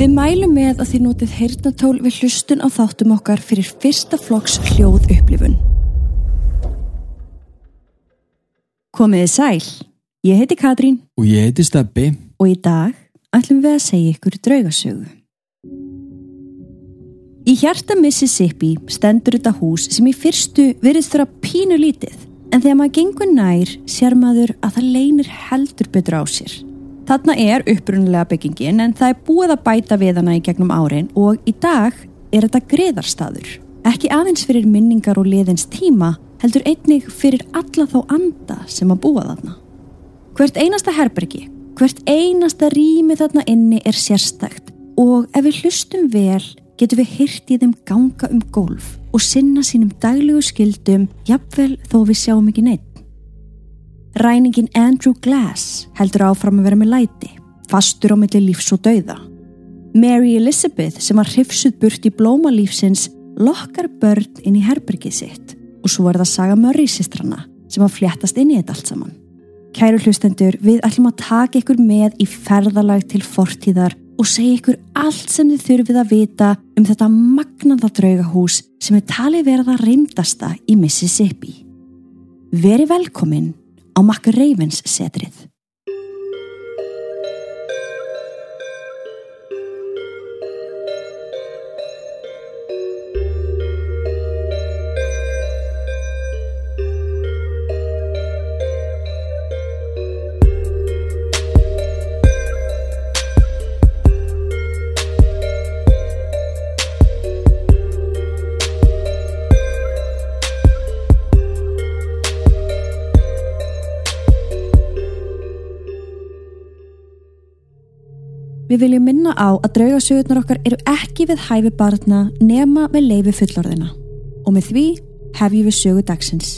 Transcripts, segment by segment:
Við mælum með að þið notið heyrnatól við hlustun á þáttum okkar fyrir fyrsta flokks hljóð upplifun. Komiði sæl, ég heiti Katrín Og ég heiti Steppi. og í dag ætlum við að segja ykkur draugasögu. Í hjarta Mississippi stendur þetta hús sem í fyrstu virðist þurra pínu lítið en þegar maður gengur nær sér maður að það leynir heldur betur á sér. Þarna er upprunulega byggingin en það er búið að bæta við hana í gegnum árin og í dag er þetta greðarstaður. Ekki aðeins fyrir minningar og liðins tíma heldur einnig fyrir alla þá anda sem að búa þarna. Hvert einasta herbergi, hvert einasta rými þarna inni er sérstækt og ef við hlustum vel getum við hyrt í þeim ganga um gólf og sinna sínum daglegu skildum jafnvel þó við sjáum ekki neitt. Ræningin Andrew Glass heldur áfram að vera með læti, fastur á milli lífs og dauða. Mary Elizabeth sem var hrifsuð burt í blómalífsins lokkar börn inn í herbergið sitt og svo er það Saga Murray sistrana sem að fléttast inn í þetta allt saman. Kæru hlustendur, við ætlum að taka ykkur með í ferðalag til fortíðar og segja ykkur allt sem þið þurfið að vita um þetta magnaða draugahús sem er talið verða reymdasta í Mississippi. Veri velkomin á Makka Ravens setrið. Við viljum minna á að draugasögurnar okkar eru ekki við hæfi barna nema með leifi fullorðina og með því hefjum við sögu dagsins.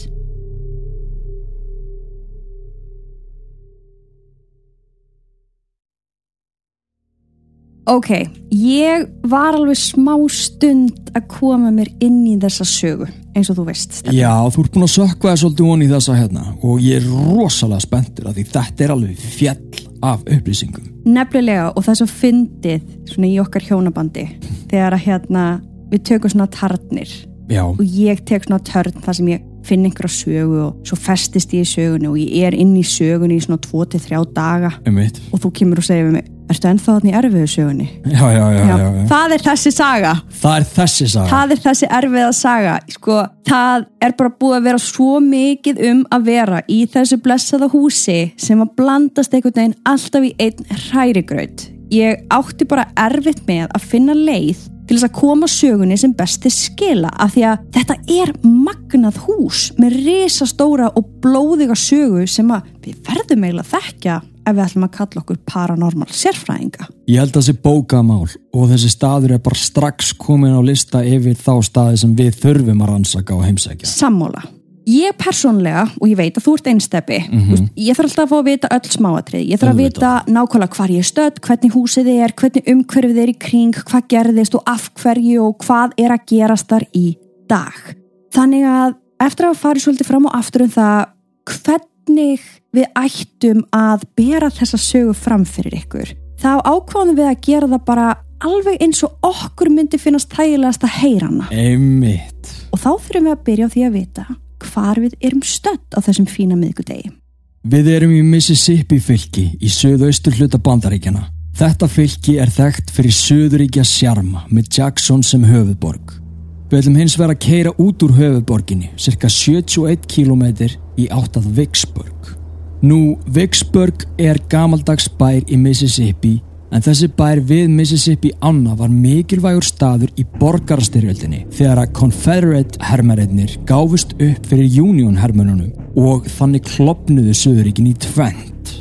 Ok, ég var alveg smá stund að koma mér inn í þessa sögu eins og þú veist. Stefán. Já, þú ert búin að sökva þér svolítið honi í þessa hérna og ég er rosalega spenntur af því þetta er alveg fjall af upplýsingum. Nefnilega og það svo fyndið svona í okkar hjónabandi þegar að hérna við tökum svona tarnir Já, og ég tek svona törn þar sem ég finn einhverja sögu og svo festist ég í sögunni og ég er inn í sögunni í svona 2-3 daga um mitt. og þú kemur og segir við mig Ertu ennþá þannig erfiðu sögunni? Já, já, já, já, já. Það er þessi saga Það er þessi saga. Það er þessi erfiða saga sko, það er bara búið að vera svo mikið um að vera í þessu blessaða húsi sem að blandast einhvern veginn alltaf í einn hrærigraut ég átti bara erfitt með að finna leið til þess að koma sögunni sem best til skila af því að þetta er magnað hús með risastóra og blóðiga sögu sem að við verðum eiginlega að þekkja ef við ætlum að kalla okkur paranormal sérfræðinga Ég held að þessi bókamál og þessi staður er bara strax komin á lista yfir þá staði sem við þurfum að rannsaka og heimsækja. Sammála. Ég persónlega, og ég veit að þú ert einsteppi, mm -hmm. ég þarf alltaf að fá að vita öll smáatrið. Ég þarf að vita nákvæmlega hvar ég er stödd, hvernig húsið er, hvernig umhverfið er í kring, hvað gerðist og af hverju og hvað er að gerast þar í dag. Þannig að eftir að fara svolítið fram og aftur um það, hvernig við ættum að bera þessa sögu fram fyrir ykkur, þá ákváðum við að gera það bara alveg eins og okkur myndi finnast þægilegast að heyra hana. Einmitt. Og þá þurfum við að byrja á því að vita hvar við erum stödd á þessum fína miðgudegi. Við erum í Mississippi fylki í söðaustur hluta bandaríkjana. Þetta fylki er þekkt fyrir söðuríkja sjarma með Jackson sem höfuðborg. Við ætlum hins vera að keira út úr höfuðborginni, cirka 71 km í áttað Vicksburg. Nú, Vicksburg er gamaldags bær í Mississippi en þessi bær við Mississippi ána var mikilvægur staður í borgarastyrjöldinni þegar að Confederate hermarinnir gáfust upp fyrir Union hermönunum og þannig klopnuðu Suðuríkin í tvent.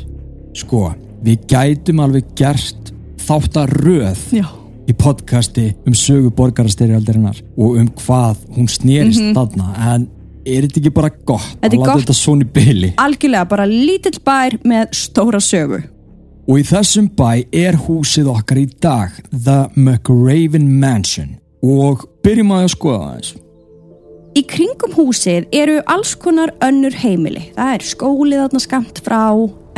Sko, við gætum alveg gert þáttaröð Já. í podcasti um sögu borgarastyrjaldarinnar og um hvað hún snerist mm þarna en er þetta ekki bara gott Þetta að láta þetta svona í byli? Algjörlega bara lítill bær með stóra sögu. Og í þessum bæ er húsið okkar í dag The McRaven Mansion og byrjum að skoða eins. Í kringum húsið eru alls konar önnur heimili. Það er skólið þarna skamt frá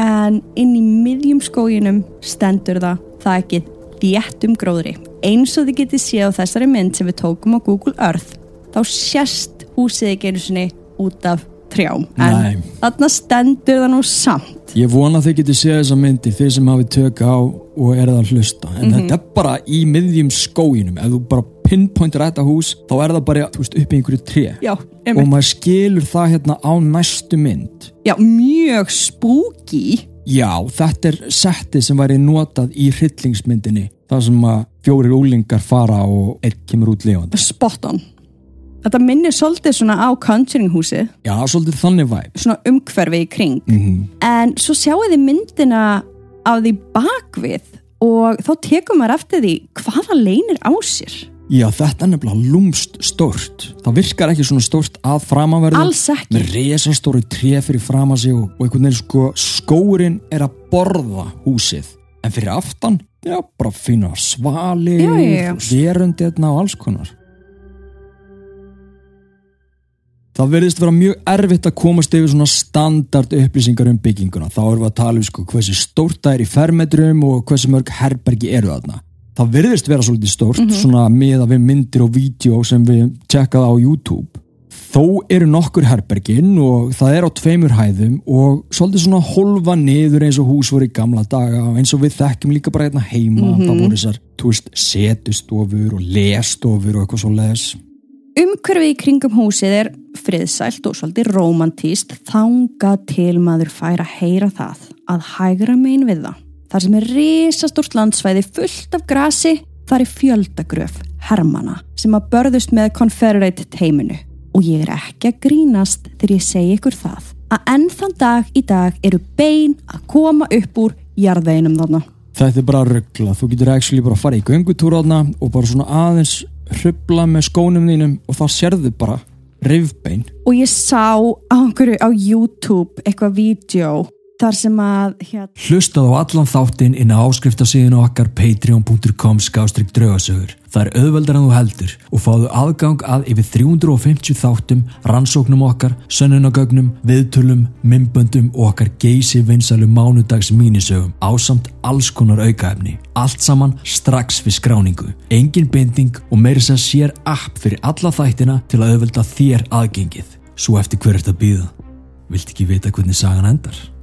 en inn í miðjum skóginum stendur það það ekki þéttum gróðri. Eins og þið getið séð á þessari mynd sem við tókum á Google Earth, þá sérst húsið ekki einu sinni út af trjám. En þarna stendur það nú samt. Ég vona að þið getið séð þessa myndir þeir sem hafi tök á og er það að hlusta en þetta er bara í miðjum skóginum ef þú bara pinpointir þetta hús þá er það bara veist, upp í einhverju tré Já, og maður skilur það hérna á næstu mynd Já, mjög spooky. Já, þetta er settið sem væri notað í hryllingsmyndinni þar sem að fjórir úlingar fara og einn kemur út lifandi Spot on. Þetta minnir svolítið svona á Conjuring húsið, Já, svolítið þannig væp svona umhverfi í kring. mm En svo sjáu þið myndina af því bakvið og þá tekum maður eftir því hvaða leynir á sér. Já, þetta er nefnilega lúmst stórt. Það virkar ekki svona stórt að framanverðu. Alls ekki. með resastóri tré fyrir fram að sig og, og einhvern veginn sko skóurinn er að borða húsið. En fyrir aftan, já, bara fína svalir, verundi og alls konar Það verðist vera mjög erfitt að komast yfir svona standard upplýsingar um bygginguna. Þá erum við að tala um sko hversu stórt það er í fermetrum og hversu mörg herbergi eru þarna. Það verðist vera svolítið stórt, svona miða við myndir og vídeo sem við tjekkaði á YouTube. Þó eru nokkur herbergin og það er á tveimur hæðum og svolítið svona holfa niður eins og hús voru í gamla daga og eins og við þekkjum líka bara hérna heima. Það voru þessar, þú veist, setustofur og lestofur og eitthvað svo les. Umhverfi í kringum húsið er friðsælt og svolítið romantíst þanga til maður fær að heyra það að hægra megin við það. Þar sem er risastórt landsvæði fullt af grasi, þar er fjöldagröf, hermana, sem að börðust með Confederate teiminu. Og ég er ekki að grínast þegar ég segi ykkur það að enn þann dag í dag eru bein að koma upp úr jarðveginum þarna. Þetta er bara ruggla, þú getur actually bara að fara í göngutúr átna og bara svona aðeins hrubla með skónum þínum og þá sérðu bara rifbein. Og ég sá á einhverju á YouTube eitthvað vídeo þar sem að hérna, Hlustað á allan þáttinn inn á áskriftasíðinu okkar patreon.com skástrík draugasögur. Það er auðveldar en þú heldur og fáðu aðgang að yfir 350 þáttum, rannsóknum okkar, sönnunagögnum, viðtölum, mymböndum og okkar geysi vinsalu mánudags mínisögum ásamt alls konar aukaefni. Allt saman strax við skráningu. Engin binding og meiri sem sér app fyrir alla þættina til að auðvelda þér aðgengið. Svo eftir hver ert að býða. Vilt ekki vita hvernig sagan endar?